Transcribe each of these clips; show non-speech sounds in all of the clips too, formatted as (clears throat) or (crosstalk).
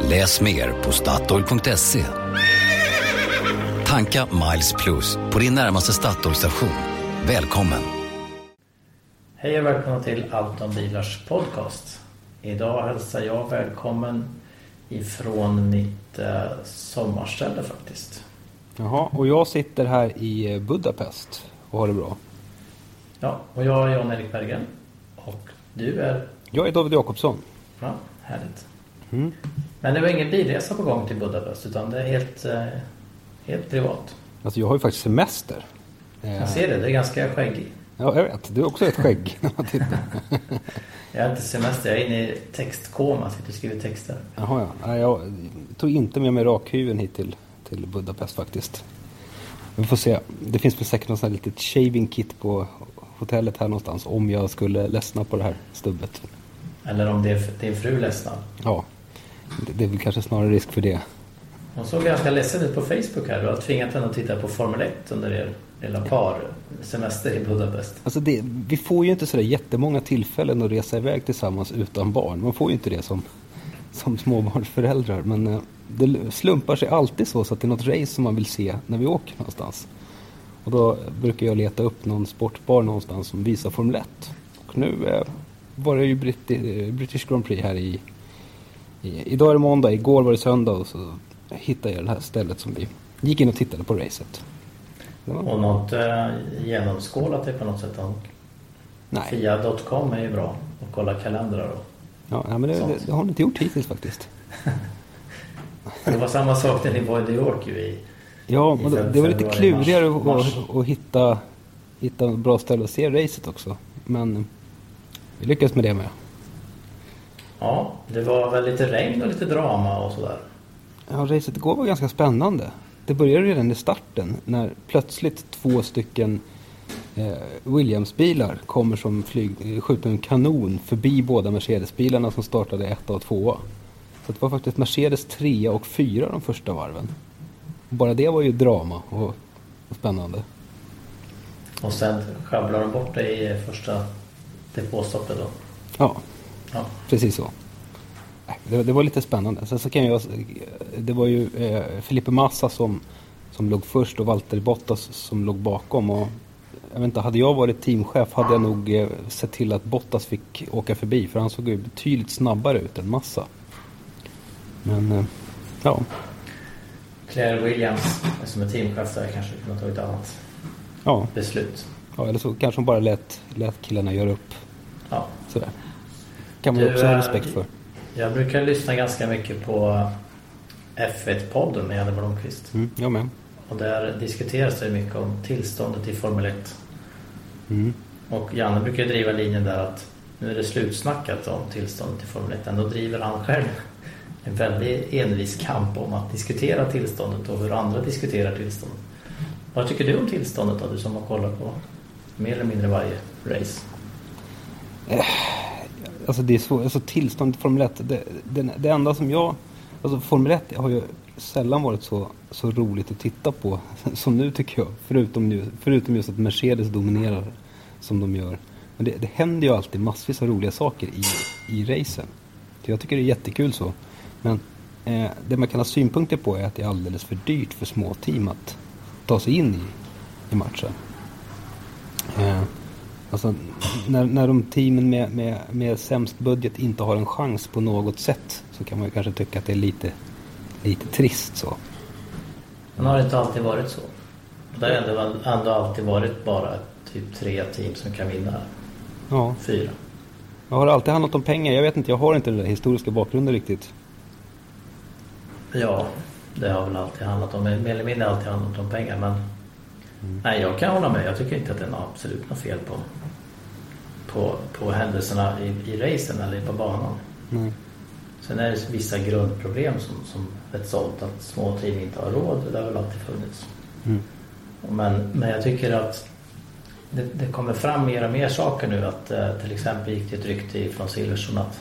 Läs mer på Statoil.se. Tanka Miles Plus på din närmaste Statoil-station. Välkommen! Hej och välkomna till Allt om bilars podcast. Idag hälsar jag välkommen ifrån mitt eh, sommarställe faktiskt. Jaha, och jag sitter här i Budapest och har det bra. Ja, och jag är Jan-Erik Bergen. Och du är? Jag är David Jakobsson. Ja, härligt. Mm. Men det var ingen bilresa på gång till Budapest utan det är helt, eh, helt privat. Alltså jag har ju faktiskt semester. Jag ser det, det är ganska skäggig. Ja, jag vet. Du har också ett skägg. (laughs) jag har inte semester, jag är inne i textkoma, sitter och skriver texter. Jaha, ja. Jag tog inte med mig rakhyveln hit till, till Budapest faktiskt. Vi får se. Det finns väl säkert något litet shaving kit på hotellet här någonstans om jag skulle ledsna på det här stubbet. Eller om det är din fru ledsnar. Ja, det, är väl kanske snarare risk för det. Hon såg ganska ledsen ut på Facebook här. Du har tvingat henne att titta på Formel 1 under er lilla par semester i Budapest. Alltså det, vi får ju inte sådär jättemånga tillfällen att resa iväg tillsammans utan barn. Man får ju inte det som, som småbarnsföräldrar. Men eh, det slumpar sig alltid så, så att det är något race som man vill se när vi åker någonstans. Och då brukar jag leta upp någon sportbar någonstans som visar Formel 1. Och nu eh, var det ju British Grand Prix här i... Idag är det måndag, igår var det söndag och så hittade jag det här stället som vi gick in och tittade på racet. Och något eh, genomskålat det på något sätt? Nej. Fia.com är ju bra att kolla kalendrar och Ja, men det, det, det har ni inte gjort hittills faktiskt. (laughs) det var samma sak när ni var i New York ju i Ja, men det, det var lite klurigare att, att, att hitta, hitta bra ställe att se racet också. Men vi lyckades med det med. Ja, det var väl lite regn och lite drama och sådär. Ja, racet igår var ganska spännande. Det började redan i starten när plötsligt två stycken eh, Williams-bilar kommer som flyg, skjuter en kanon förbi båda Mercedes-bilarna som startade etta och tvåa. Så det var faktiskt Mercedes trea och fyra de första varven. Bara det var ju drama och, och spännande. Och sen sjabblar de bort det i första depåstoppet då? Ja, ja. precis så. Det, det, var lite spännande. Sen så kan jag, det var ju eh, Massa som, som låg först och Valtteri Bottas som låg bakom. Och, jag vet inte, hade jag varit teamchef hade jag nog eh, sett till att Bottas fick åka förbi. För han såg ju betydligt snabbare ut än Massa. Men, eh, ja. Claire Williams som är teamchef där kanske kunde tagit ett annat ja. beslut. Ja, eller så kanske hon bara lät, lät killarna göra upp. Ja. Sådär. Kan man du, också ha respekt för. Jag brukar lyssna ganska mycket på F1-podden med Janne Blomqvist. Mm, jag med. Och där diskuteras det mycket om tillståndet i Formel 1. Mm. Och Janne brukar driva linjen där att nu är det slutsnackat om tillståndet i Formel 1. Ändå driver han själv en väldigt envis kamp om att diskutera tillståndet och hur andra diskuterar tillståndet. Vad tycker du om tillståndet då, du som har kollat på mer eller mindre varje race? Alltså det är så, alltså tillståndet i Formel 1, det, det, det enda som jag, alltså Formel 1 har ju sällan varit så, så roligt att titta på (laughs) som nu tycker jag. Förutom, nu, förutom just att Mercedes dominerar som de gör. Men det, det händer ju alltid massvis av roliga saker i, i racen. Jag tycker det är jättekul så. Men eh, det man kan ha synpunkter på är att det är alldeles för dyrt för små team att ta sig in i, i matchen. Eh, alltså, när, när de teamen med, med, med sämst budget inte har en chans på något sätt så kan man ju kanske tycka att det är lite, lite trist så. Men har det inte alltid varit så? Det har ändå, ändå alltid varit bara typ tre team som kan vinna. Ja. Fyra. Jag har alltid handlat om pengar. Jag vet inte, jag har inte den där historiska bakgrunden riktigt. Ja, det har väl alltid handlat om, mer eller mindre alltid handlat om pengar. Men mm. nej, jag kan hålla med. Jag tycker inte att det är absolut något fel på, på, på händelserna i, i racen eller på banan. Mm. Sen är det vissa grundproblem som, som ett sålt, att små team inte har råd. Det har väl alltid funnits. Mm. Men, men jag tycker att det, det kommer fram mer och mer saker nu. Att eh, till exempel gick det ett rykte från Silverstone att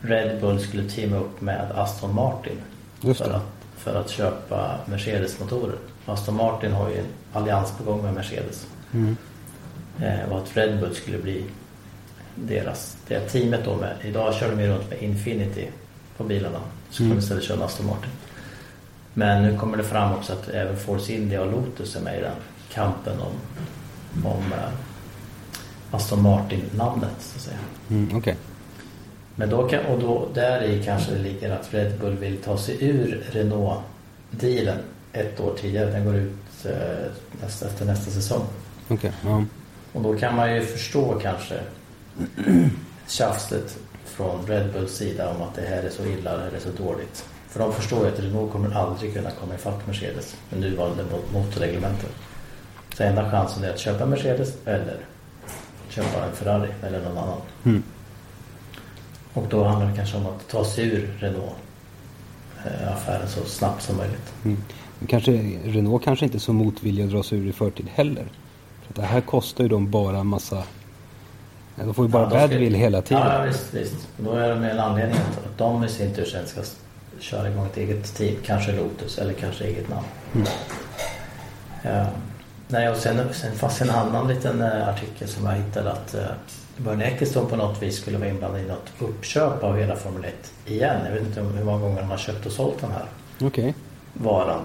Red Bull skulle teama upp med Aston Martin för att, för att köpa Mercedes-motorer. Aston Martin har ju en allians på gång med Mercedes. Mm. Eh, och att Red Bull skulle bli deras, det teamet då med, idag kör de ju runt med Infinity på bilarna. Så Mm. de istället köra Aston Martin. Men nu kommer det fram också att även Force India och Lotus är med i den kampen om, om eh, Aston Martin-namnet så att säga. Mm, Okej. Men då kan, och då, där i kanske det ligger att Red Bull vill ta sig ur Renault-dealen ett år tidigare. Den går ut eh, nästa, efter nästa säsong. Okej. Ja. Och då kan man ju förstå kanske (clears throat) tjafset från Red Bulls sida om att det här är så illa, det här är så dåligt. För de förstår ju att Renault kommer aldrig kunna komma ifatt Mercedes med nuvarande mot- motorreglementen. Så enda chansen är att köpa Mercedes eller köpa en Ferrari eller någon annan. Mm. Och då handlar det kanske om att ta sig ur Renault-affären så snabbt som möjligt. Mm. Kanske, Renault kanske inte är så motvilliga att dra sig ur i förtid heller. För det här kostar ju dem bara en massa... De får ju bara Ja, badwill hela tiden. Ja, visst, visst. Då är det med en anledning att de i sin tur sen ska köra igång ett eget team. Kanske Lotus eller kanske eget namn. Mm. Ja. Nej, och sen, sen fanns en annan liten eh, artikel som jag hittade att eh, Bernie Ecclestone på något vis skulle vara inblandad i något uppköp av hela Formel 1 igen. Jag vet inte hur många gånger de har köpt och sålt den här Okej. varan.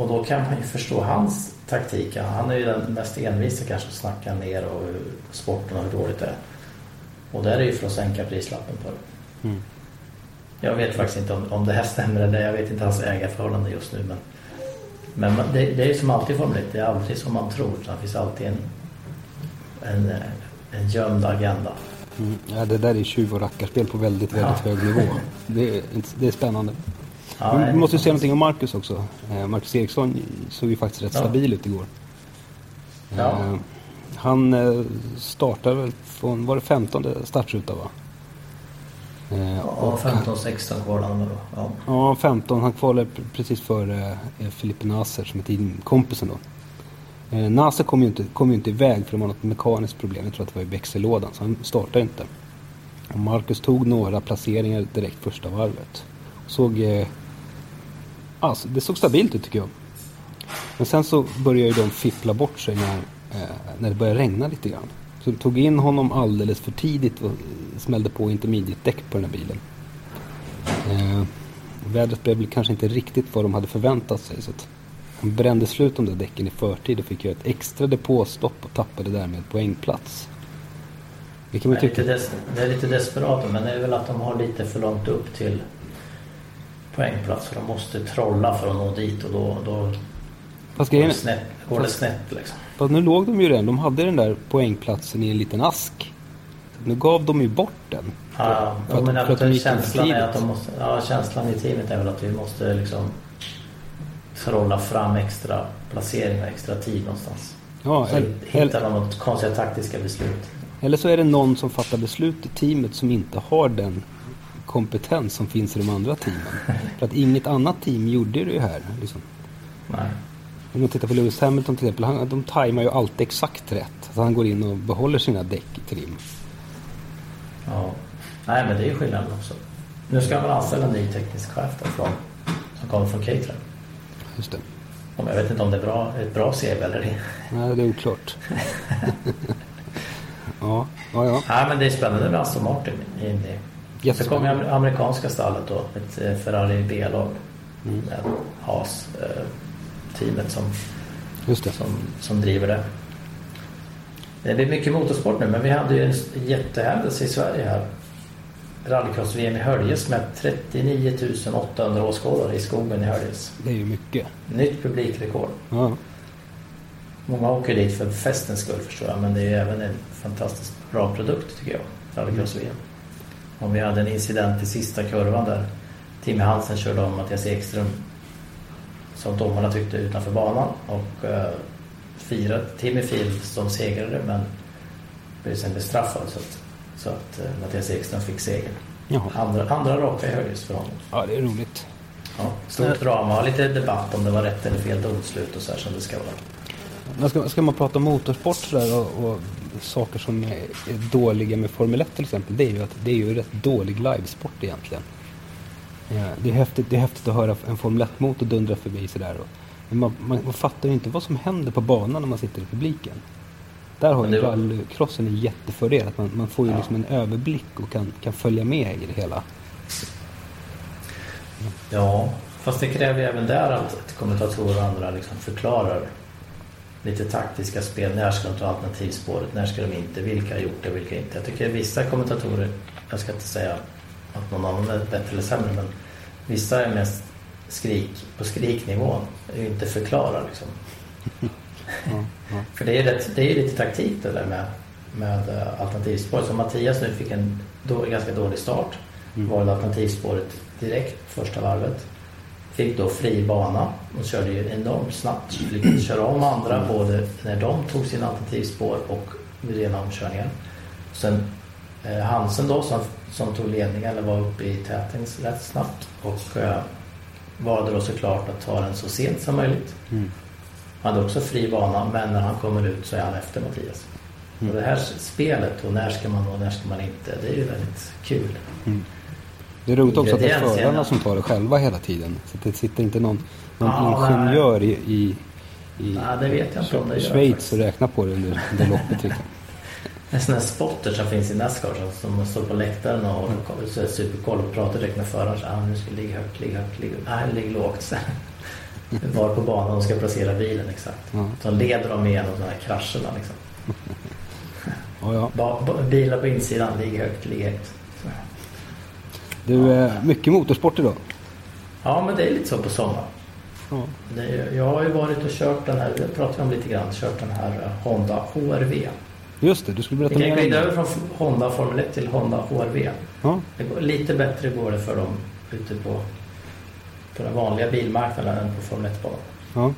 Och då kan man ju förstå hans taktik. Han är ju den mest envisa kanske att snacka ner och sporten och hur dåligt det är. Och där är ju för att sänka prislappen på det. Mm. Jag vet faktiskt inte om, om det här stämmer eller jag vet inte hans ägarförhållande just nu. Men, men det, det är ju som alltid Formel 1. Det är aldrig som man tror. Det finns alltid en, en, en gömd agenda. Mm. Ja, det där är tjuv och rackarspel på väldigt, väldigt Ja. hög nivå. Det är, det är spännande. Ja, vi måste säga någonting om Marcus också. Eh, Marcus Eriksson såg ju faktiskt rätt Ja. stabil ut igår. Ja. Eh, han eh, startar väl från, var det 15 startruta va? Ja, och- 15-16 kvalar då. Ja. Ja, 15. Han kvalade pr- precis före Filippe Nasser som är teamkompisen då. Nasser kom ju, inte, kom ju inte iväg för det var något mekaniskt problem. Jag tror att det var i växellådan så han startade inte. Marcus tog några placeringar direkt första varvet. Såg, alltså, det såg stabilt ut tycker jag. Men sen så började ju de fippla bort sig när, eh, när det började regna lite grann. Så de tog in honom alldeles för tidigt och smällde på intermediate-däck på den här bilen. Eh, vädret blev kanske inte riktigt vad de hade förväntat sig. Så han brände slut de där däcken i förtid och fick göra ett extra depåstopp och tappade därmed poängplats. Det är, lite des, det är lite desperat men det är väl att de har lite för långt upp till poängplats. För de måste trolla för att nå dit och då, då Fast, går, det snett, går det snett liksom. fast nu låg de ju redan. De hade den där poängplatsen i en liten ask. Nu gav de ju bort den. Ja, för att- men för att att de gick känslan är tidigt. att de måste, ja, känslan i teamet är väl att vi måste liksom trolla fram extra placering och extra tid någonstans. Ja, Så eller, hittar de något konstiga taktiska beslut. eller så är det någon som fattar beslut i teamet som inte har den kompetens som finns i de andra teamen. För att inget annat team gjorde det här. Liksom. Nej. Om man tittar på Lewis Hamilton till exempel, han, de tajmar ju alltid exakt rätt. Så han går in och behåller sina däck i trim. Ja. Nej men det är ju skillnaden också. Nu ska man anställa en ny teknisk chef då från, som kommer från Caterham. Just det. Om jag vet inte om det är bra, ett bra CV eller inte. Nej, det är oklart. (laughs) ja, ja, ja. Nej men det är spännande med Aston Martin in i. Så Jättespännande. kommer ju amerikanska stallet då, ett eh, Ferrari B-lag. Mm. Med Haas, eh, som, det. som, som driver det. Det blir mycket motorsport nu men vi hade ju en jättehändelse i Sverige här. Rallycross-VM i Höljes med 39 800 åskådare i skogen i Höljes. Det är ju mycket. Nytt publikrekord. Ja, Många åker dit för festens skull förstår jag men det är även en fantastiskt bra produkt tycker jag. Rallycross-VM. Och vi hade en incident i sista kurvan där Timmy Hansen körde om Mattias Ekström som domarna tyckte utanför banan och uh, firade, Timmy firade som segrare men blev sen bestraffad så att, så att eh, Mattias Ekström fick segern. Jaha. Andra, andra raka i högris för honom. Ja, det är roligt. Ja, stort drama och lite debatt om det var rätt eller fel domslut och så här som det ska vara. Ska, ska man prata motorsport sådär och, och saker som är, dåliga med Formel 1 till exempel. Det är ju att det är ju rätt dålig livesport egentligen. Ja, det, är häftigt, det är häftigt att höra en Formel 1-motor dundra förbi sådär. Men man, man, man fattar ju inte vad som händer på banan när man sitter i publiken. Där har ju var- rallycrossen en jättefördel. Att man, man får ju Ja. liksom en överblick och kan, kan följa med i det hela. Ja, fast det kräver ju även där att kommentatorer och andra liksom förklarar lite taktiska spel. När ska de ta alternativspåret? När ska de inte? Vilka har gjort det? Vilka inte? Jag tycker vissa kommentatorer, jag ska inte säga att någon annan är bättre eller sämre, men vissa är mest skrik på skriknivån. Inte förklara liksom. (laughs) För det är, rätt, det är lite taktik det där med, med eh, alternativspår. Så Mattias nu fick en då, ganska dålig start. Mm. Valde alternativspåret direkt första varvet. Fick då fri bana och körde ju enormt snabbt. Lyckades köra om andra både när de tog sina alternativspår och vid rena omkörningar. Sen eh, Hansen då som, som tog ledningen eller var uppe i täten rätt snabbt och eh, valde då såklart att ta den så sent som möjligt. Mm. Han hade också fri bana men när han kommer ut så är han efter Mattias. Mm. Och det här spelet och när ska man och när ska man inte, det är ju väldigt kul. Det är roligt också att det är förarna som tar det själva hela tiden. Så det sitter inte någon, någon Ja, ingenjör i, i, i Ja, det vet jag inte om det Schweiz och räknar på det under, under loppet. Liksom. En sån här spotter som finns i Nascar som, som står på läktaren och Mm. så är superkoll och pratar direkt med föraren. Så, ah, nu ska ligga högt, ligga högt, ligga Nej, ligger lågt. Så, (laughs) var på banan och ska placera bilen exakt. Ja. Så leder de igenom de här krascherna liksom. (laughs) Ja, ja. Ba, ba, bilar på insidan, ligger högt, ligger högt. Du, mycket motorsport idag. Ja, men det är lite så på sommaren. Ja. Är, jag har ju varit och kört den här, det pratade vi om lite grann, kört den här eh, Honda HRV. Just det, du skulle Vi berätta kan mer om glida det. över från Honda Formel 1 till Honda HRV. Ja, går, lite bättre går det för dem ute på, på den vanliga bilmarknaden än på Formel 1-banan. ja.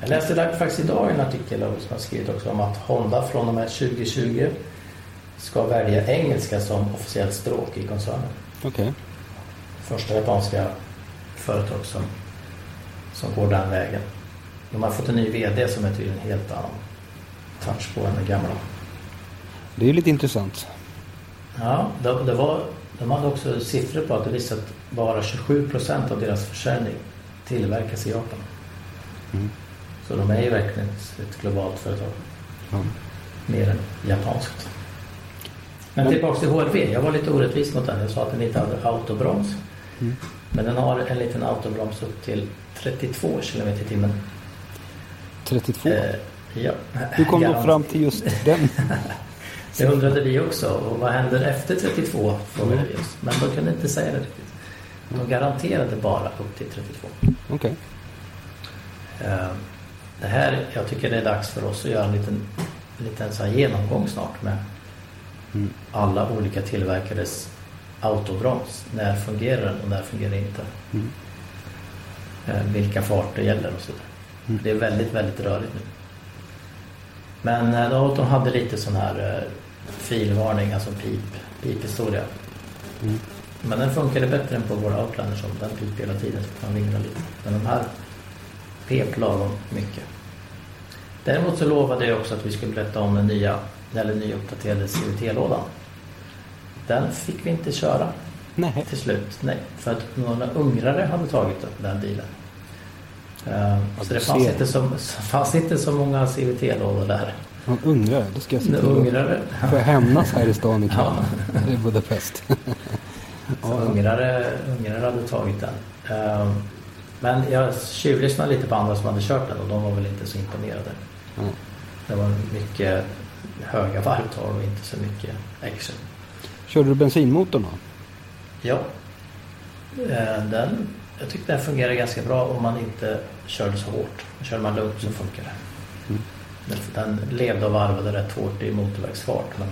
Jag läste där faktiskt idag en artikel som har skrivit också om att Honda från och med 2020 ska välja engelska som officiellt språk i koncernen. Okej. Första japanska företag som, som går den vägen. De har fått en ny VD som är tydligen en helt annan touch på än den gamla. Det är lite intressant. Ja, det, det var, de hade också siffror på att det visade att bara 27 procent av deras försäljning tillverkas i Japan. Mm. Så de är ju verkligen ett, ett globalt företag. Ja. Mer än japanskt. Men tillbaka till HRV. Jag var lite orättvis mot den. Jag sa att den inte hade autobroms. Mm. Men den har en liten autobroms upp till 32 km i timmen. 32. Eh, ja. Hur kom du fram till just den? (laughs) Det undrade vi också. Och vad händer efter 32? Frågade vi oss. Men de kunde inte säga det riktigt. De garanterade bara upp till 32. Okej. Eh, Det här, jag tycker det är dags för oss att göra en liten, en liten så genomgång snart med Mm. alla olika tillverkares autobroms. När fungerar den och när fungerar den inte? Mm. Eh, Vilka farter gäller och så vidare. Mm. Det är väldigt, väldigt rörigt nu. Men eh, då, de hade lite sån här eh, filvarning, alltså pip, piphistoria. Mm. Men den funkade bättre än på våra Outlander som den piper hela tiden så kan vingla lite. Men de här pep lagom mycket. Däremot så lovade jag också att vi skulle berätta om den nya, eller nyuppdaterade CVT-lådan. Den fick vi inte köra Nej. till slut. Nej, för att några ungrare hade tagit den bilen. Eh, Ja, så det fanns inte, så, fanns inte så många CVT-lådor där. Man undrar. Då ska jag se ungrare, får jag hämnas här i stan ikväll. Ja. I Budapest. (laughs) så ja, ungrare, ungrare hade tagit den. Eh, Men jag tjuvlyssnade lite på andra som hade kört den och de var väl inte så imponerade. ja. Det var mycket höga varvtal och inte så mycket action. Körde du bensinmotorn då? Ja. Eh, Den, jag tyckte den fungerade ganska bra om man inte körde så hårt. Kör man lugnt så funkar det. Mm. Den, levde och varvade rätt hårt i motorvägsfart men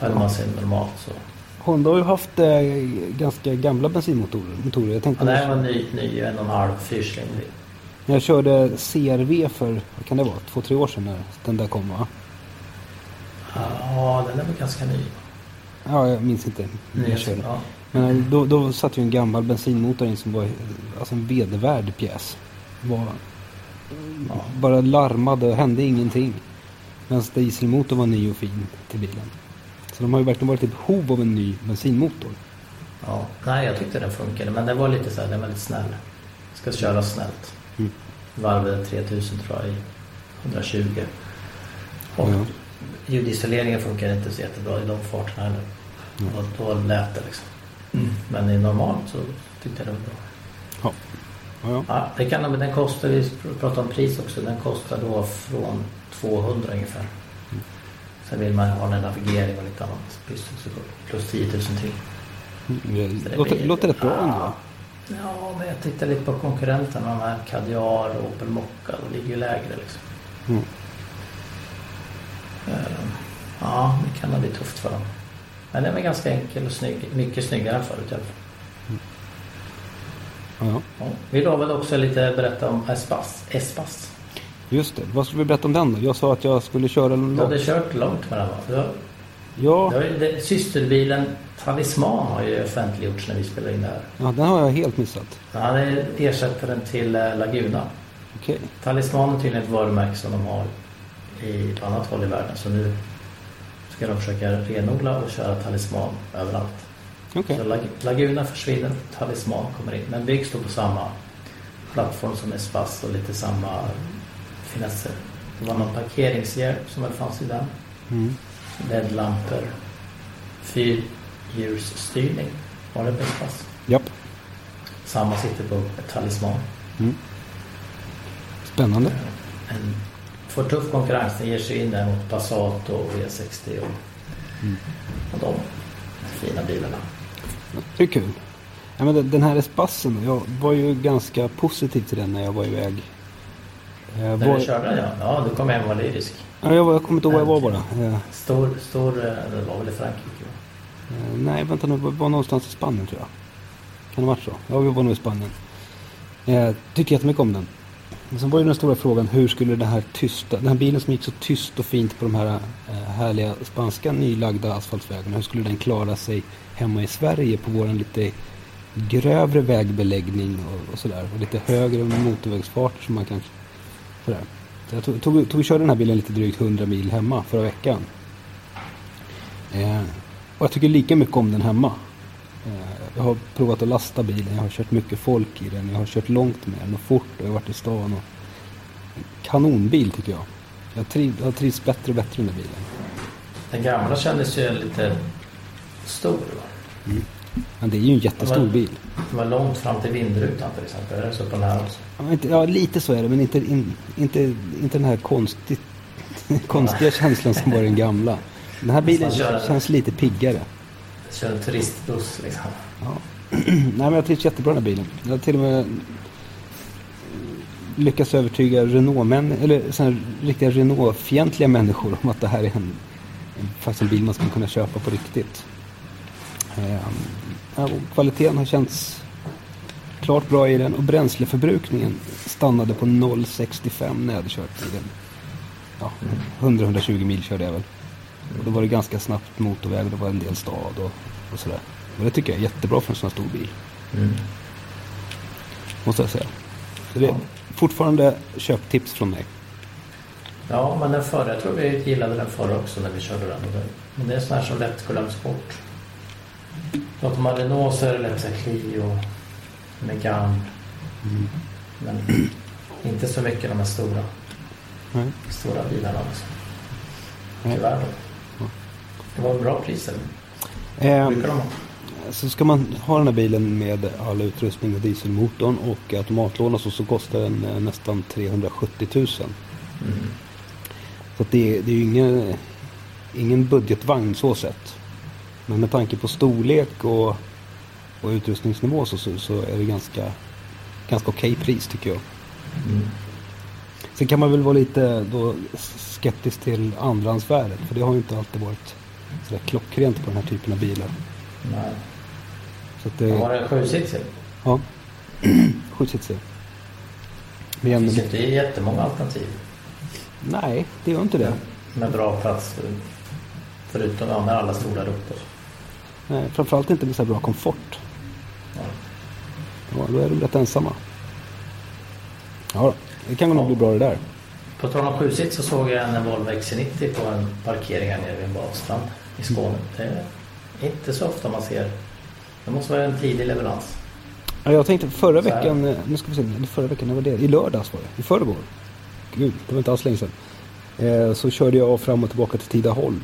höll man sig normalt så. Honda har ju haft eh, ganska gamla bensinmotorer. Motorer. Jag tänkte Ja, det här var ny, ny en och en halv fyrcylindrig. när jag körde CRV för, vad kan det vara, två, tre år sedan när den där kom va? Ja, den är väl ganska ny. Ja, jag minns inte. Jag körde. ja. Men eh, då, då satt ju en gammal bensinmotor in som var alltså en vedervärd pjäs. Var, Ja. Bara larmade och hände ingenting. Medan dieselmotorn var ny och fin till bilen. Så de har ju verkligen varit i behov av en ny bensinmotor. Ja. Nej, jag tyckte den funkade. Men den var lite så här, den var lite snäll. Ska köra snällt. Mm. Varvade 3000 tror jag i 120. Och Ja. Ljudisoleringen funkar inte så jättebra i de farterna heller. Mm. Och då lät det liksom. Men i normalt så tyckte jag det var bra. Ja. Ja, ja. Ja, det kan, men den kostar, vi pratar om pris också, den kostar då från 200 ungefär. Sen vill man ha en navigering och lite annat. Plus, plus 10 000 till. Mm, Det låter, blir- låter rätt bra Ja. ändå. Ja, men jag tittar lite på konkurrenterna. De här Kadjar och Opel Mokka. De ligger ju lägre liksom. Mm. Ja, det kan nog bli tufft för dem. Men den är ganska enkel och snygg. Mycket snyggare än förut i alla fall. Ja, ja. Ja. Vi då väl också lite berätta om Espas. Espas. Just det. Vad skulle vi berätta om den då? Jag sa att jag skulle köra Du långt. hade kört långt med den va? Du Ja, du ju, systerbilen Talisman har ju offentliggjorts när vi spelar in det här. ja, den har jag helt missat. Han är ersättaren till eh, Laguna. Okej. Talisman är tydligen ett varumärke som de har i, på annat håll i världen. Så nu ska de försöka renodla och köra Talisman överallt. Okej. Så Lag, Laguna försvinner, Talisman kommer in. Men byggs då på samma plattform som Espas och lite samma finesser. Det var någon parkeringshjälp som väl fanns i den. Mm. LED-lampor. Fyrhjulsstyrning. Var det på Espas? Japp. Samma sitter på Talisman. Mm. Spännande. En, får tuff konkurrens. Den ger sig in där mot Passat och V60 och, Mm. och de fina bilarna. Det är kul. Ja, men den- här Espassen, jag var ju ganska positiv till den när jag var iväg. Jag, När var, du körde den ja. Ja, du kom hem och var lyrisk. ja, jag, var, jag kommer inte ihåg var jag var bara. Eh, Stor, stor, eh, det var väl i Frankrike? va? eh, nej, vänta nu. Vi var någonstans i Spanien tror jag. Kan det ha varit så? Ja, vi var nog i Spanien. Jag tycker jättemycket om den. Men sen var ju den stora frågan, hur skulle den här tysta, den här bilen som gick så tyst och fint på de här eh, härliga spanska nylagda asfaltvägarna, hur skulle den klara sig hemma i Sverige på våran lite grövre vägbeläggning och, och sådär. Och lite högre motorvägsfart. som man kan... Sådär. Så jag tog, tog, tog och körde den här bilen lite drygt 100 mil hemma förra veckan. Eh, och jag tycker lika mycket om den hemma. Eh, jag har provat att lasta bilen, jag har kört mycket folk i den, jag har kört långt med den och fort och jag har varit i stan. Och... Kanonbil tycker jag. Jag, triv, jag trivs bättre och bättre med bilen. Den gamla kändes ju lite stor. Va? Men det är ju en jättestor bil. Det var långt fram till vindrutan till exempel. Är det så på den här också? Ja, inte, ja, lite så är det, men inte, in, inte, inte den här konstigt, (laughs) konstiga känslan som var den gamla. Den här bilen känns lite piggare. Kör en turistbuss liksom. Ja. (clears throat) Nej, men jag trivs jättebra i den här bilen. Jag har till och med eh, lyckats övertyga Renault-män, eller sådana riktiga Renault-fientliga människor om att det här är en, en, faktiskt en bil man skulle kunna köpa på riktigt. Ehm, och kvaliteten har känts klart bra i den och bränsleförbrukningen stannade på 0,65 när jag hade kört bilen. Ja, 100-120 mil körde jag väl. Och då var det ganska snabbt motorväg och det var en del stad och, och sådär. Och det tycker jag är jättebra för en sån här stor bil. Mm. Måste jag säga. Så det är fortfarande köptips från mig. Ja, men den förra, jag tror vi gillade den förra också när vi körde den. Men det är sån här som lätt glöms bort. Pratar man Renault så är det lätt så här Clio, Megane. Men inte så mycket de här stora, Nej. stora bilarna. Nej. Tyvärr. då. Det var bra priser. Ehm, Brukar de ha. så ska man ha den här bilen med all utrustning och dieselmotorn och automatlån och så, så kostar den eh, nästan 370 000. Mm. Så det, är- det är ju ingen, ingen budgetvagn så sett. Men med tanke på storlek och, och utrustningsnivå så, så, så är det ganska, ganska okej pris tycker jag. Mm. Sen kan man väl vara lite då skeptisk till andrahandsvärdet. För det har ju inte alltid varit sådär klockrent på den här typen av bilar. Nej. Så Det var det, sjusitsig. ja, (clears throat) skjutsitsig. Det finns inte jättemånga alternativ. nej, det gör inte det. Med bra plats. för- Förutom ja, med alla stora rutor. Nej, framförallt inte med så bra komfort. Ja. Ja, då är de rätt ensamma. Ja, det kan nog bli bra det där. På tal om sjusits så såg jag en Volvo XC90 på en parkering här nere vid en badstrand i Skåne. Det är inte så ofta man ser. Det måste vara en tidig leverans. Ja, jag tänkte förra veckan, eh, nu ska vi se, förra veckan, när var det? I lördags var det, i förrgår. Gud, det var inte alls länge sedan. Eh, så körde jag fram och tillbaka till Tidaholm.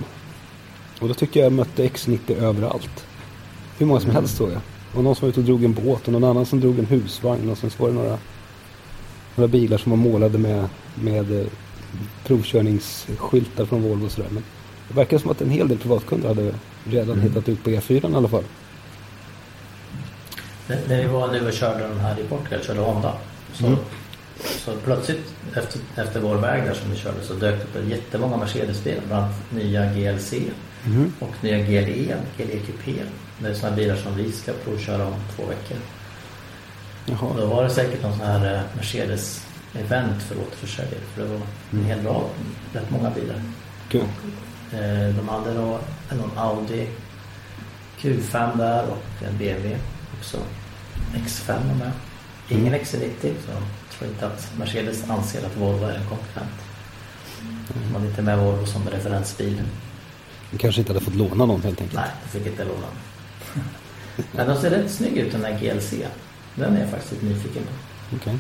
Och då tycker jag jag mötte X90 överallt. Hur många som Mm. helst såg jag. Och någon som var ute och drog en båt och någon annan som drog en husvagn. Och sen så var det några, några bilar som var målade med, med eh, provkörningsskyltar från Volvo och sådär. Men det verkar som att en hel del privatkunder hade redan Mm. hittat ut på E4 i alla fall. När vi var nu och körde den här i Portugal, körde Honda. Så, Mm. så plötsligt efter, efter vår väg där som vi körde så dök det upp jättemånga Mercedes-bilar. Bland annat nya GLC Mhm. och nya GLE, GLE Coupé. Det är sådana bilar som vi ska provköra om två veckor. Jaha. Då var det säkert någon sån här eh, Mercedes-event för återförsäljare. För det var en hel rad, rätt många bilar. Kul. Eh, De hade då någon Audi Q5 där och en BMW också. X5 var med. Ingen Mm. XC90 så jag tror inte att Mercedes anser att Volvo är en konkurrent. Mm. Man är inte med Volvo som referensbil. De kanske inte hade fått låna någon helt enkelt. Nej, det fick inte låna. Men de ser rätt snygg ut den där GLC. Den är jag faktiskt lite nyfiken på. Okej.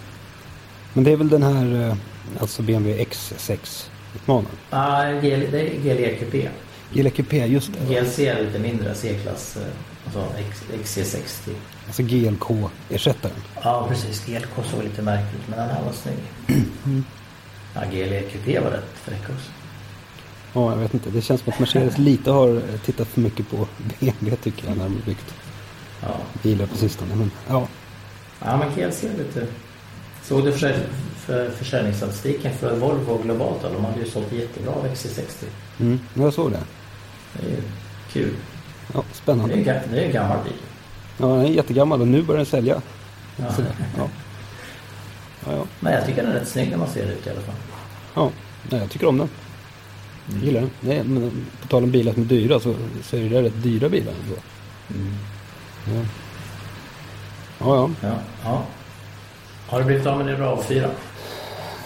Men det är väl den här, eh, alltså BMW X6 utmanaren? Ah, GL, det är GLE Coupé. Gilla Coupé, just det. GLC är lite mindre, C-klass. eh, Alltså X, XC60. Alltså GLK-ersättaren. Ja, precis. GLK såg lite märkligt men den här var snygg. (clears throat) Ja, GLE Coupé var rätt fräck också. Ja, jag vet inte. Det känns som att Mercedes lite har eh, tittat för mycket på BMW tycker jag när de har byggt Ja, bilar på sistone. Men ja, ja men GLC är lite... Såg du försälj, för försäljningsstatistiken för Volvo globalt? då? De hade ju sålt jättebra av XC60. mm, jag såg det. Det är ju kul. Ja, Det är, spännande. ju ga- det är en gammal bil. Ja, den är jättegammal och nu börjar den sälja. Ja. Så, ja. Ja, ja. Men jag tycker den är rätt snygg när man ser ut i alla fall. ja. Nej, jag tycker om den. Jag gillar den. Nej, men på tal om bilar som är dyra så, så är det rätt dyra bilar ändå. Ja. Ja, ja. Ja, ja. Har du blivit av med din RAV4?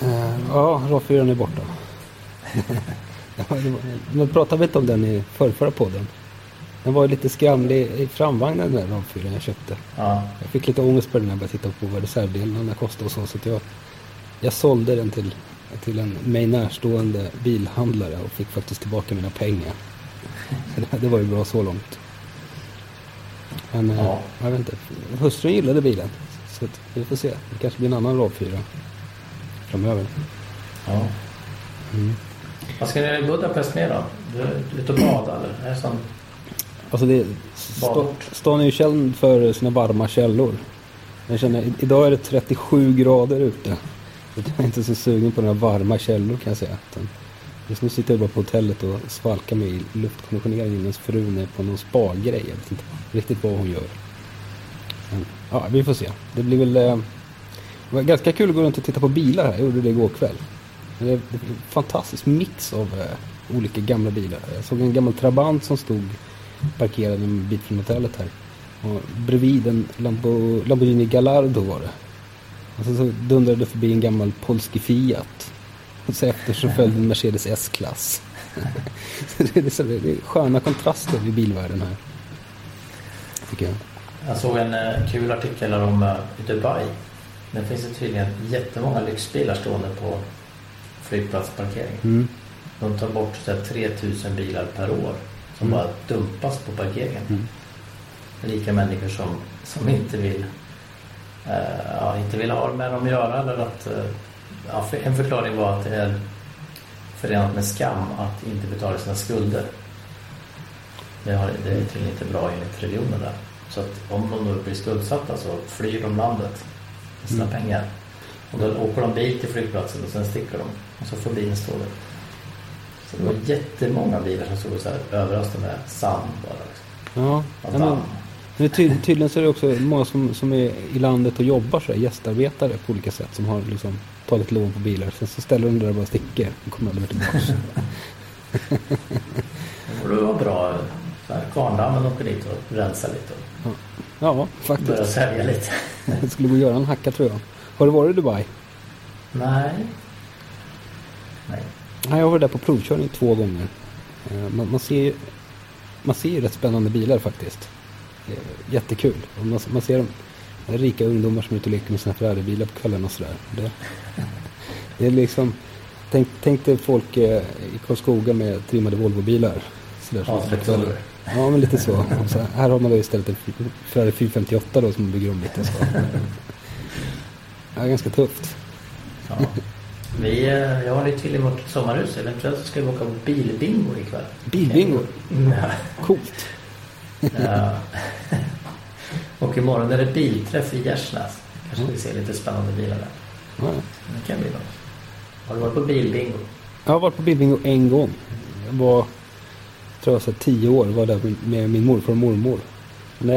Eh, Ja, RAV4 är borta. (laughs) Men pratade vi inte om den i förrförra podden? Den var lite skramlig i framvagnen den där RAV4 jag köpte. Ja. Jag fick lite ångest på den när jag började titta på vad reservdelarna kostade och så. Så att jag, jag sålde den till, till en mig närstående bilhandlare och fick faktiskt tillbaka mina pengar. Det, (laughs) det var ju bra så långt. Men eh, Ja. jag vet inte. Hustrun gillade bilen. Så vi får se. Det kanske blir en annan RAV4 framöver. ja. Mm. Vad ska ni göra i Budapest med då? Du ute och bada eller? Är det som... Alltså det, Badort. stan är ju känd för sina varma källor. Jag känner, idag är det 37 grader ute. Jag är inte så sugen på några varma källor kan jag säga. Just nu sitter jag bara på hotellet och svalkar mig i luftkonditioneringen medan frun är på någon spa-grej. Jag vet inte riktigt vad hon gör. Men, ja, vi får se. Det blir väl... Eh, det var ganska kul att gå runt och titta på bilar här. Jag gjorde det igår kväll. Det är det är en fantastisk mix av eh, olika gamla bilar. Jag såg en gammal Trabant som stod parkerad en bit från hotellet här. Och bredvid en Lambo, Lamborghini Gallardo var det. Och så, så dundrade det förbi en gammal polski Fiat. Och så efter så följde en Mercedes S-klass. (laughs) Det, är så, det är sköna kontraster i bilvärlden här. Tycker jag. Jag såg en eh, kul artikel om eh, Dubai. Det finns det tydligen jättemånga lyxbilar stående på flygplatsparkering. Mm. De tar bort så här, 3000 bilar per år som Mm. bara dumpas på parkeringen. Mm. Rika människor som, som inte vill eh, ja, inte vill ha med dem att göra. Eller att, eh, ja, för- en förklaring var att det är förenat med skam att inte betala sina skulder. Det, har, det är tydligen inte bra enligt religionen där. Så att om de då blir skuldsatta så flyr de landet med sina Mm. pengar. Och då åker de bil till flygplatsen och sen sticker de. Och så får bilen stå där. Så det var jättemånga bilar som stod så här överösta med sand bara. Liksom. Ja, men ty, tydligen så är det också många som, som är i landet och jobbar så här, gästarbetare på olika sätt som har liksom tagit lån på bilar. Sen så ställer de där och bara sticker (laughs) och kommer aldrig mer tillbaka. Det borde vara bra Kvarndammen åker dit och rensar lite och Ja, börjar faktiskt. sälja lite. (laughs) Det skulle gå att göra en hacka tror jag. Har du varit i Dubai? Nej. Nej. Nej, jag har varit där på provkörning två gånger. Eh, Man, man, ser, ju- man ser ju rätt spännande bilar faktiskt. Eh, Jättekul. Man, man ser de rika ungdomar som är ute och leker med sina Ferrari-bilar på kvällarna och sådär. Det, det är liksom... Tänk, tänk dig folk eh, i Karlskoga med trimmade Volvo-bilar. Sådär, som Ja, kvällen. Ja, men lite så. Så. Här har man då istället en Ferrari 458 då som man bygger om lite. Så. Ja, ganska tufft. Ja. Vi, eh, jag har till i vårt sommarhus. Eventuellt ska vi åka på bilbingo ikväll. Bilbingo? Ja. Coolt. Ja. Och imorgon är det bilträff i Gärsnäs. Kanske vi ser lite spännande bilar där. Ja. Det kan bli något. Har du varit på bilbingo? Jag har varit på bilbingo en gång. Jag var, tror jag, så tio år. var där med min morfar och mormor. Men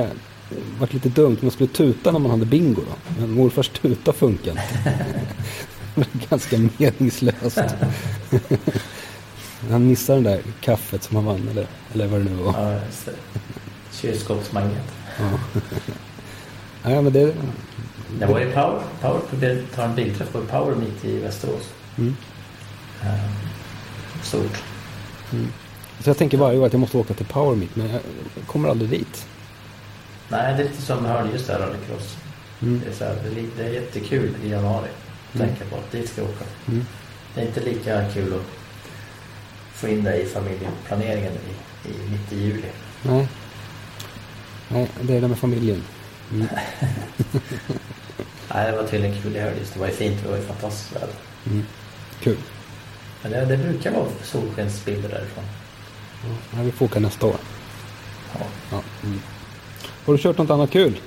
det var lite dumt. Man skulle tuta när man hade bingo. Då. Men morfars tuta funkade inte. (laughs) Det var ganska meningslöst. Han missade den där kaffet som han vann. Eller, eller vad det nu var. Ja. Kylskåpsmagnet. (laughs) Ja, men det, Jag var i Power. Power tar en bilträff på Power mitt i Västerås. Mm. Eh, Stort. så jag tänker varje år att jag måste åka till Power Meet. Men jag kommer aldrig dit. Nej, det är lite som Hörnljus där, rallycross. Mm. Det, är så här, det, är, det jättekul i januari. Mm. Tänka på att dit ska jag åka. Mm. Det är inte lika kul att få in det i familjeplaneringen i, i, mitt i juli. Nej. Nej, det är det med familjen. Mm. (laughs) Nej, det var tydligen kul i Hörnljus. Det var ju fint. Det var ju fantastiskt väder. Mm. Kul. Men det, det brukar vara solskensbilder därifrån. Ja, vi får åka nästa år. Ja. Ja. Mm. Har du kört något annat kul?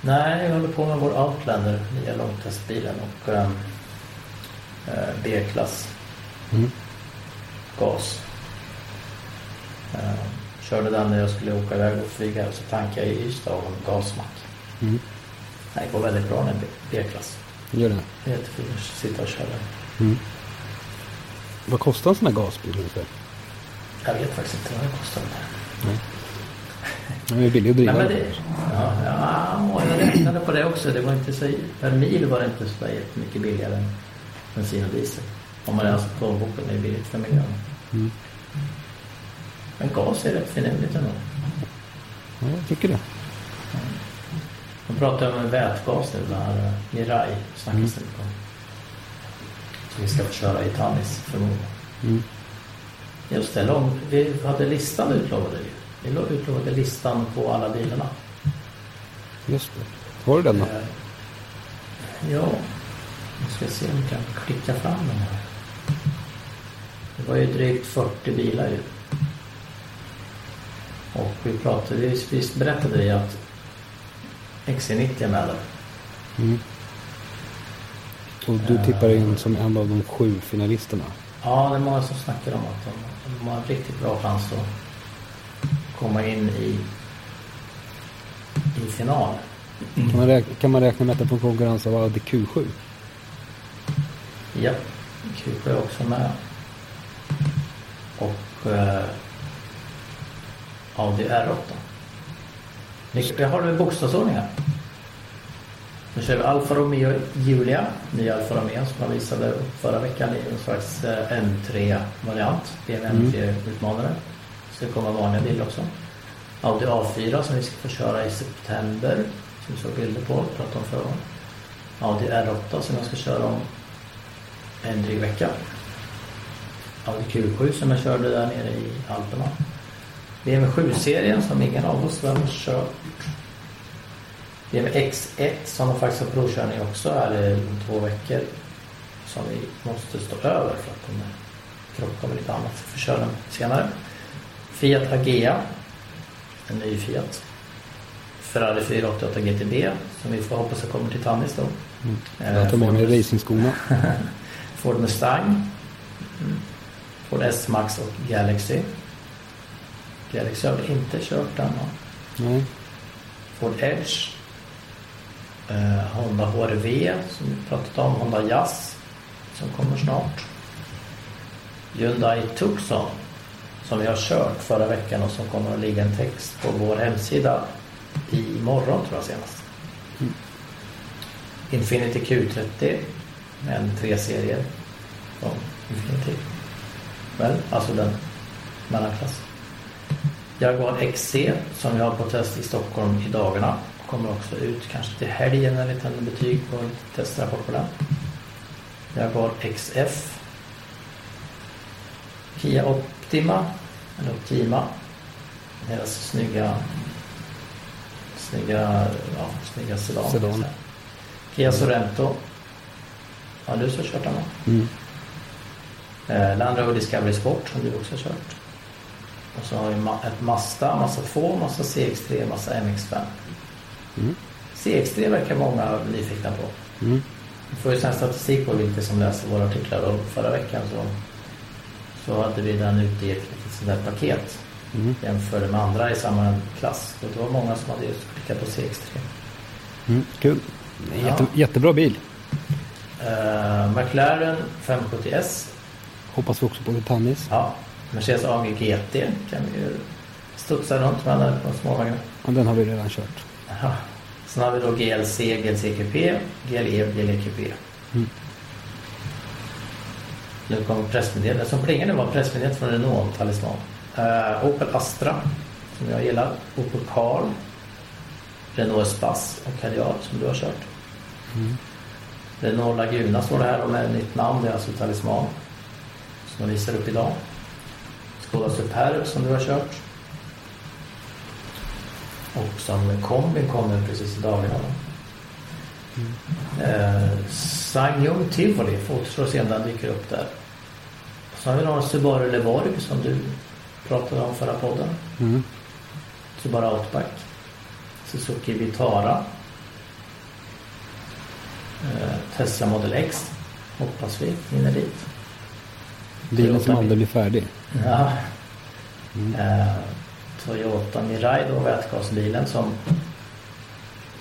Nej, jag håller på med vår Outlander, nya långtestbilen och ehm, eh, B-klass Mm. gas. Eh, körde den när jag skulle åka iväg och flyga och så tankade jag i Ystad av en gasmack. Mm. Det går väldigt bra med B-klass. Gör det. Det är jättekul att sitta och köra. Mm. Vad kostar en sån här gasbil ungefär? Jag vet faktiskt inte vad det kostar. Den är billig att Nej, driva. men det, ja, ja, jag räknade på det också. Det var inte så, per mil var det inte så jättemycket billigare än bensin och diesel. Om man läser plånboken är det billigt för miljön. Mm. Men gas är rätt finurligt ändå. Ja, jag tycker det. De pratar om en vätgas nu, den här eh, Mirai snackas det mycket om. Som vi ska få köra i Tannis förmodligen. Mm. Just det, lång, vi hade listan utlovade vi. Vi lo- utlovade listan på alla bilarna. Just det. Har du den då? Eh, Ja, nu ska se om vi kan klicka fram den här. Det var ju drygt 40 bilar ju. Och vi pratade, visst, visst berättade vi att XC90 är med där. Mm. Och du tippar in som en av de sju finalisterna. Ja, det är många som snackar om att de, de har en riktigt bra chans att komma in i, i final. Kan, man räkna, kan man räkna med att den får konkurrens av Audi Q7? Ja, Q7 är också med. Och eh, Audi R8. Ni- Jag har det i bokstavsordning här. Nu kör vi Alfa Romeo Giulia, nya Alfa Romeo som jag visade upp förra veckan i en slags eh, M3-variant. BMW M3-utmanare. Det ska komma vanliga bilar också. Audi A4 som vi ska få köra i september. Som vi såg bilder på, pratade om förra gången. Audi R8 som jag ska köra om en dryg vecka. Audi Q7 som jag körde där nere i Alperna. BMW 7-serien som ingen av oss har kört. BMW X1 som de faktiskt har provkörning också här om två veckor. Som vi måste stå över för att den krockar med lite annat. Vi får köra den senare. Fiat Agea. En ny Fiat. Ferrari 488 GTB som vi får hoppas att kommer till Tannis då. Eh, Jag tar med mig racingskorna. (laughs) Ford Mustang. Mm. Ford S-Max och Galaxy. Har vi inte kört va? Nej. Ford Edge. Eh, Honda HRV som vi pratat om. Honda Jazz som kommer snart. Hyundai Tucson som vi har kört förra veckan och som kommer att ligga en text på vår hemsida imorgon tror jag senast. Mm. Infinity Q30 med en tre serier från Infinity. Väl, alltså den mellanklass. Jaguar XC som vi har på test i Stockholm i dagarna kommer också ut kanske till helgen när vi tänder betyg på en testrapport på den. Jaguar XF. Kia Optima, eller Optima. Deras snygga snygga, ja, snygga sedan. Sedan. Kia Sorento. Ja, du har kört den va? Mm. Eh, Land Rover Discovery Sport som du också har kört. Och så har vi ett Mazda, Mazda 2, Mazda CX3, Mazda MX5. Mm. CX3 verkar många nyfikna på. Mm. Vi får ju sen statistik på vilka som läser våra artiklar och förra veckan så, så hade vi den ute i ett litet paket Mm. jämförde med andra i samma klass. Och det var många som hade just klickat på CX3. Mm. Kul. Jätte, Ja. Jättebra bil. Eh, McLaren 570S. Hoppas vi också på Tannis. Ja, Mercedes AMG GT kan vi ju studsa runt med där på småvagnar. Och den har vi redan kört. Ja. Sen har vi då GLC, GLC Coupé, GLE, GLE Coupé. Mm. Nu kommer pressmeddelandet. Som plingar nu var pressmeddelandet från Renault Talisman. Uh, Opel Astra, som jag gillar. Opel Karl. Renault Espace och Cadillac som du har kört. Mm. Renault Laguna står det här och med nytt namn. Det är alltså Talisman. Som jag visar upp idag. Skoda Superb som du har kört. Och som kombin kommer precis i dagarna. Mm. Eh, Sangyong Tivoli, får återstå att se om den dyker upp där. Så har vi några Subaru Levorg som du pratade om förra podden. Mm. Subaru Outback. Suzuki Vitara. Eh, Tesla Model X. Hoppas vi hinner dit. Bilen som aldrig blir färdig. Ja. Mm. Eh, Toyota Mirai då, vätgasbilen som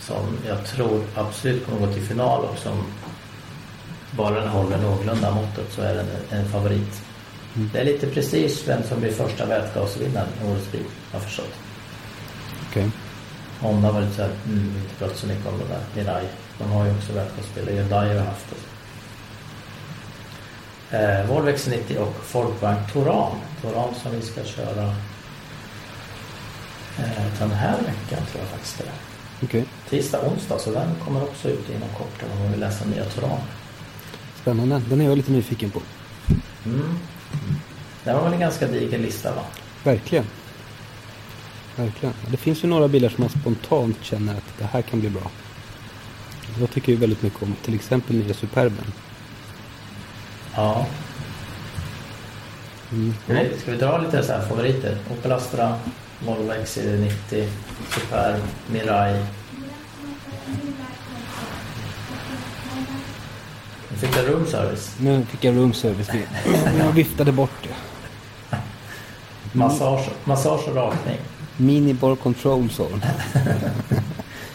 som jag tror absolut kommer gå till final och som bara den håller någorlunda måttet så är den en favorit. Mm. Det är lite prestige vem som blir första vätgasvinnaren i årets bil, har jag förstått. Okej. Honda var lite såhär, mm, inte pratat så mycket om det där. Mirai, de har ju också vätgasbilar. Hyundai har haft det. Eh, Volvo XC90 och Folkvagn Touran. Touran som vi ska köra eh, den här veckan tror jag faktiskt det är. Okej. Tisdag, onsdag, så den kommer också ut inom kort om man vill läsa nya Touran. Spännande. Den är jag lite nyfiken på. Mm. Det var väl en ganska diger lista va? Verkligen. Verkligen. Det finns ju några bilar som man spontant känner att det här kan bli bra. Jag tycker ju väldigt mycket om till exempel nya Superben. Ja. Mm. Ska vi, ska vi dra lite så här favoriter? Opel Astra, Volvo XC90, Superb, Mirai. Nu fick jag room service. Nu fick jag room service. (laughs) Jag viftade bort det. Massage, massage och rakning. Mini bar control de. (laughs)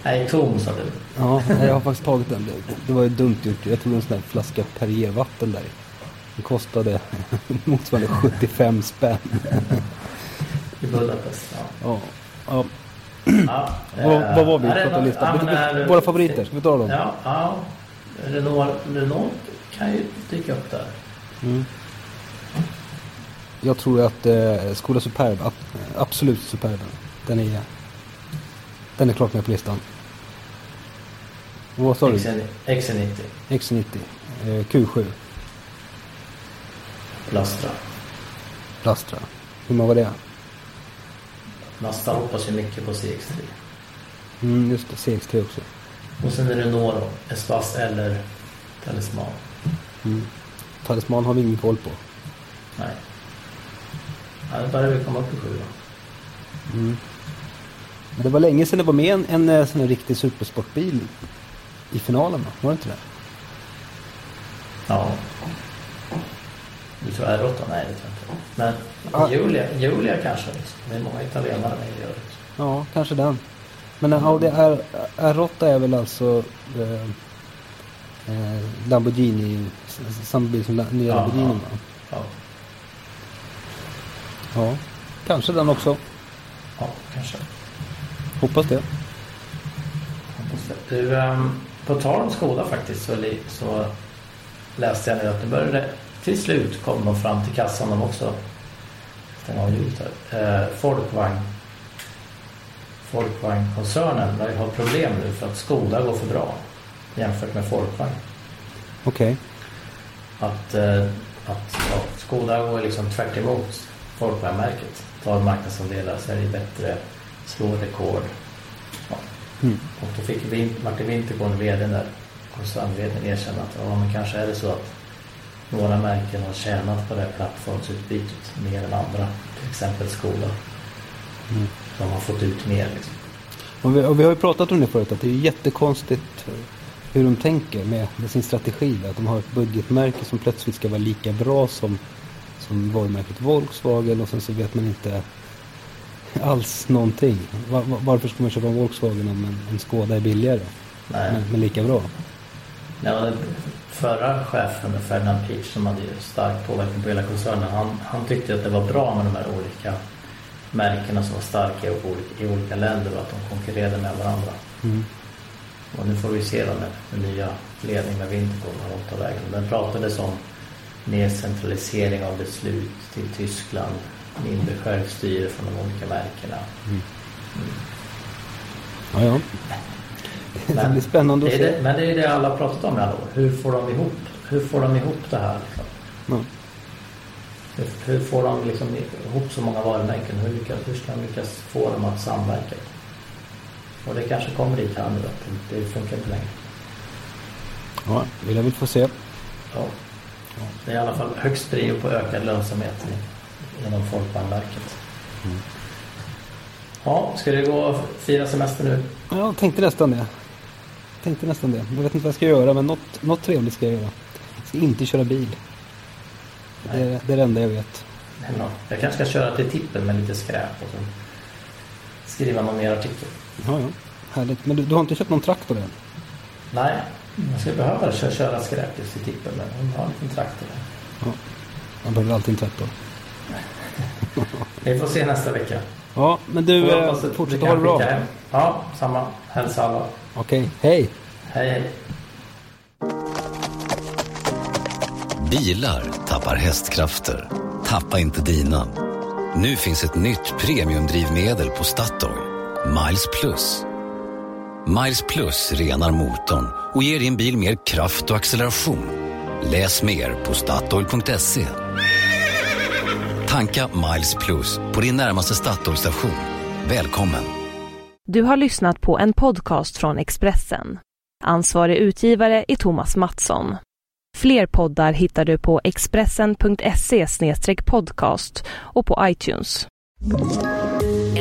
Nej, tom sa du. Ja, jag har faktiskt tagit den. Det, det var ju dumt gjort. Jag tog en sån där flaska Perrier-vatten där. Det kostade motsvarande 75 spänn. I Budapest. Ja. Ja. ja. Ja, Vad, eh, vad var vi något- listan? ja, Våra favoriter, ska vi ta dem? Ja, ja. Renault, Renault kan ju dyka upp där. Mm. Jag tror att eh, Skoda Superb, ab, absolut Superben, den är, den är klart med på listan. Vad sa du? XC- XC90, X90, eh, Q7, Lastra. Lastra. Hur många var det? Mazda hoppas ju mycket på CX3. Mm, just det, CX3 också. Och sen är det då, Espace eller Talisman. Mm. Talisman har vi ingen koll på. Nej. Ja, nu börjar vi komma upp i sju då. Mm. Men det var länge sedan det var med en, en, eh, sån här riktig supersportbil i finalen va? Var det inte det? Ja. Du tror R8? Nej, det tror jag inte. Men Ja. Julia, Julia kanske. Det är många italienare med i övrigt. Ja, kanske den. Men en Audi R, R8 är väl alltså eh, eh, Lamborghini, samma bil som nya Ja, Lamborghini ja. Ja. Ja, kanske den också. Ja, kanske. Hoppas det. Hoppas det. Du, ehm, på tal om Skoda faktiskt så, så läste jag nu att nu började till slut kom de fram till kassan de också. Stänga av ljudet här. Eh, Folkvagn. Folkvagnkoncernen börjar ha problem nu för att Skoda går för bra jämfört med Folkvagn. Okej. Att, eh, att ja, Skoda går liksom tvärt emot Folkvagnmärket. Tar marknadsandelar, säljer bättre, slår rekord. Ja. Mm. Och då fick Martin Wintergård, vd där, koncernvdn, erkänna att ja, men kanske är det så att några märken har tjänat på det här plattformsutbytet mer än andra. Till exempel Skoda. Mm. De har fått ut mer liksom. Och vi, och vi har ju pratat om det förut, att det är jättekonstigt hur de tänker med, med sin strategi. Att de har ett budgetmärke som plötsligt ska vara lika bra som, som varumärket Volkswagen och sen så vet man inte alls någonting. Var, var- varför ska man köpa en Volkswagen om en, en Skoda är billigare? Nej. Men, men lika bra. Ja, förra chefen, Ferdinand Peach, som hade stark påverkan på hela koncernen, han, han tyckte att det var bra med de här olika märkena som var starka i olika, i olika länder och att de konkurrerade med varandra. Mm. Och nu får vi se då med den nya ledningen med Wintergård vad de tar vägen. Den pratades om mer centralisering av beslut till Tyskland, mindre självstyre från de olika märkena. Ja, ja. Det blir spännande att det se. det, men det är det alla har pratat om i alla år. Hur får de ihop, hur får de ihop det här? Liksom? Ja. Hur, hur får de liksom ihop så många varumärken? Hur, lyckas, hur ska de lyckas få dem att samverka? Och det kanske kommer dit här nu att det, det funkar inte längre. ja, vill jag väl få se. Ja. Det är i alla fall högst prio på ökad lönsamhet inom Folkbankverket. Ja, ska det gå och fira semester nu? Ja, jag tänkte nästan det. Tänkte nästan det. Jag vet inte vad jag ska göra, men något, något trevligt ska jag göra. Jag ska inte köra bil. Det, är- det är det enda jag vet. Något. Jag kanske ska köra till tippen med lite skräp och så skriva någon mer artikel. Ja, ja. Härligt. Men du, du har inte köpt någon traktor än? Nej, jag skulle behöva köra, köra skräp just till tippen men hon har en liten traktor. Ja. Man behöver alltid en traktor. (laughs) Vi får se nästa vecka. Ja, men du, eh, att fortsätt du ha det bra. hem. Ja, samma. Hälsa alla. Okej, hej! Hej, hej. Bilar tappar hästkrafter. Tappa inte dina. Nu finns ett nytt premiumdrivmedel på Statoil. Miles Plus. Miles Plus renar motorn och ger din bil mer kraft och acceleration. Läs mer på Statoil.se. Tanka Miles Plus på din närmaste Statoil-station. Välkommen! Du har lyssnat på en podcast från Expressen. Ansvarig utgivare är Thomas Mattsson. Fler poddar hittar du på expressen.se podcast och på iTunes.